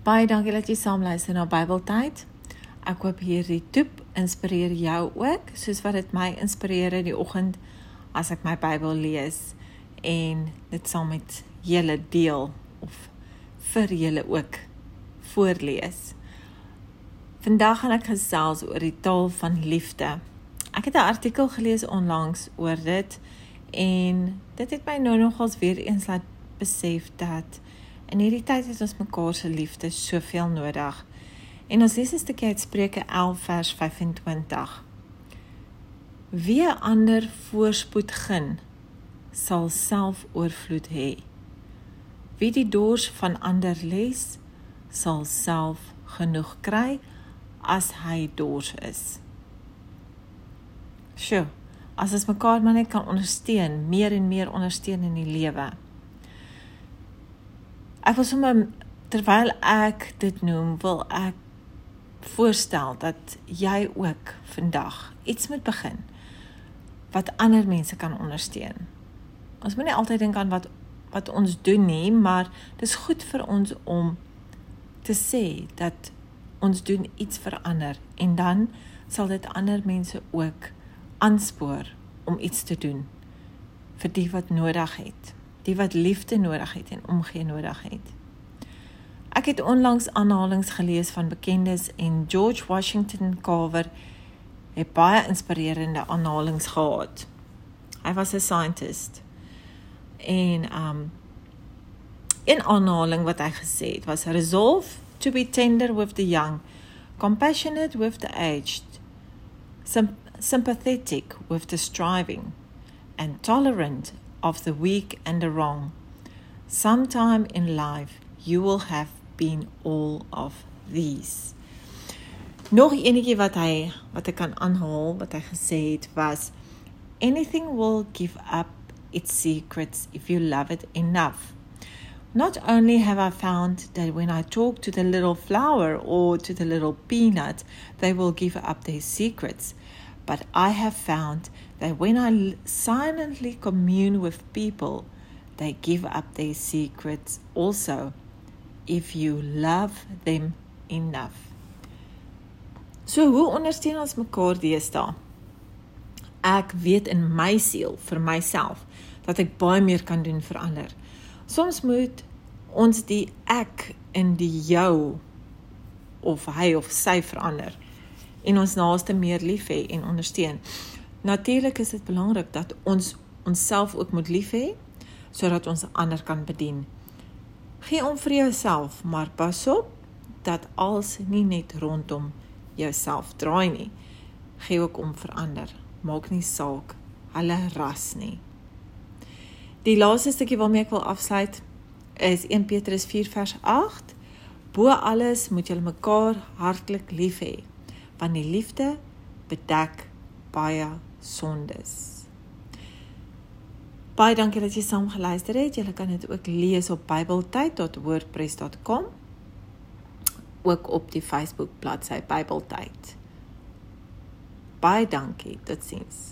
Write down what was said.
Baie dankie dat jy saam luister na Bybeltyd. Ek hoop hierdie toep inspireer jou ook, soos wat dit my inspireer in die oggend as ek my Bybel lees en dit saam met julle deel of vir julle ook voorlees. Vandag gaan ek gesels oor die taal van liefde. Ek het 'n artikel gelees onlangs oor dit en dit het my nou nogals weer eens laat besef dat in hierdie tyd het ons mekaar se liefde soveel nodig. En ons lees 'n stukkie uit Spreuke 11 vers 25. Wie ander voorspoed gun, sal self oorvloed hê. Wie die dors van ander les, sal self genoeg kry as hy dors is. Sjoe, as ons mekaar maar net kan ondersteun, meer en meer ondersteun in die lewe. Ek wil sommer terwyl ek dit noem, wil ek voorstel dat jy ook vandag iets moet begin wat ander mense kan ondersteun. Ons moet nie altyd dink aan wat wat ons doen nie, maar dis goed vir ons om te sê dat ons doen iets vir ander en dan sal dit ander mense ook aanspoor om iets te doen vir die wat nodig het, die wat liefde nodig het en omgee nodig het. Ek het onlangs aanhalinge gelees van bekendes en George Washington Carver het baie inspirerende aanhalinge gehad. Hy was 'n scientist. En um in aanhaling wat hy gesê het was resolve to be tender with the young, compassionate with the aged, sympathetic with the striving, and tolerant of the weak and the wrong. Sometime in life you will have been all of these. Nog enetjie wat hy wat ek kan aanhaal wat hy gesê het was anything will give up its secrets if you love it enough. Not only have I found that when I talk to the little flower or to the little peanut, they will give up their secrets, but I have found that when I silently commune with people, they give up their secrets also, if you love them enough. So hoe ondersteun ons mekaar deesdae? Ek weet in my siel vir myself dat ek baie meer kan doen vir ander. Soms moet ons die ek in die jou of hy of sy verander en ons naaste meer lief hê en ondersteun. Natuurlik is dit belangrik dat ons onsself ook moet lief hê sodat ons ander kan bedien. Gee om vir jouself, maar pas op dat alles nie net rondom jouself draai nie. Gee ook om vir ander. Maak nie saak hulle ras nie. Die laaste stukkie waarmee ek wil afsluit is 1 Petrus 4 vers 8. Bo alles moet julle mekaar hartlik lief hê, want die liefde bedek baie sondes. Baie dankie dat jy saam geluister het. Jy kan dit ook lees op bybeltyd.wordpress.com ook op die Facebook bladsy Bybeltyd. Baie dankie. Totsiens.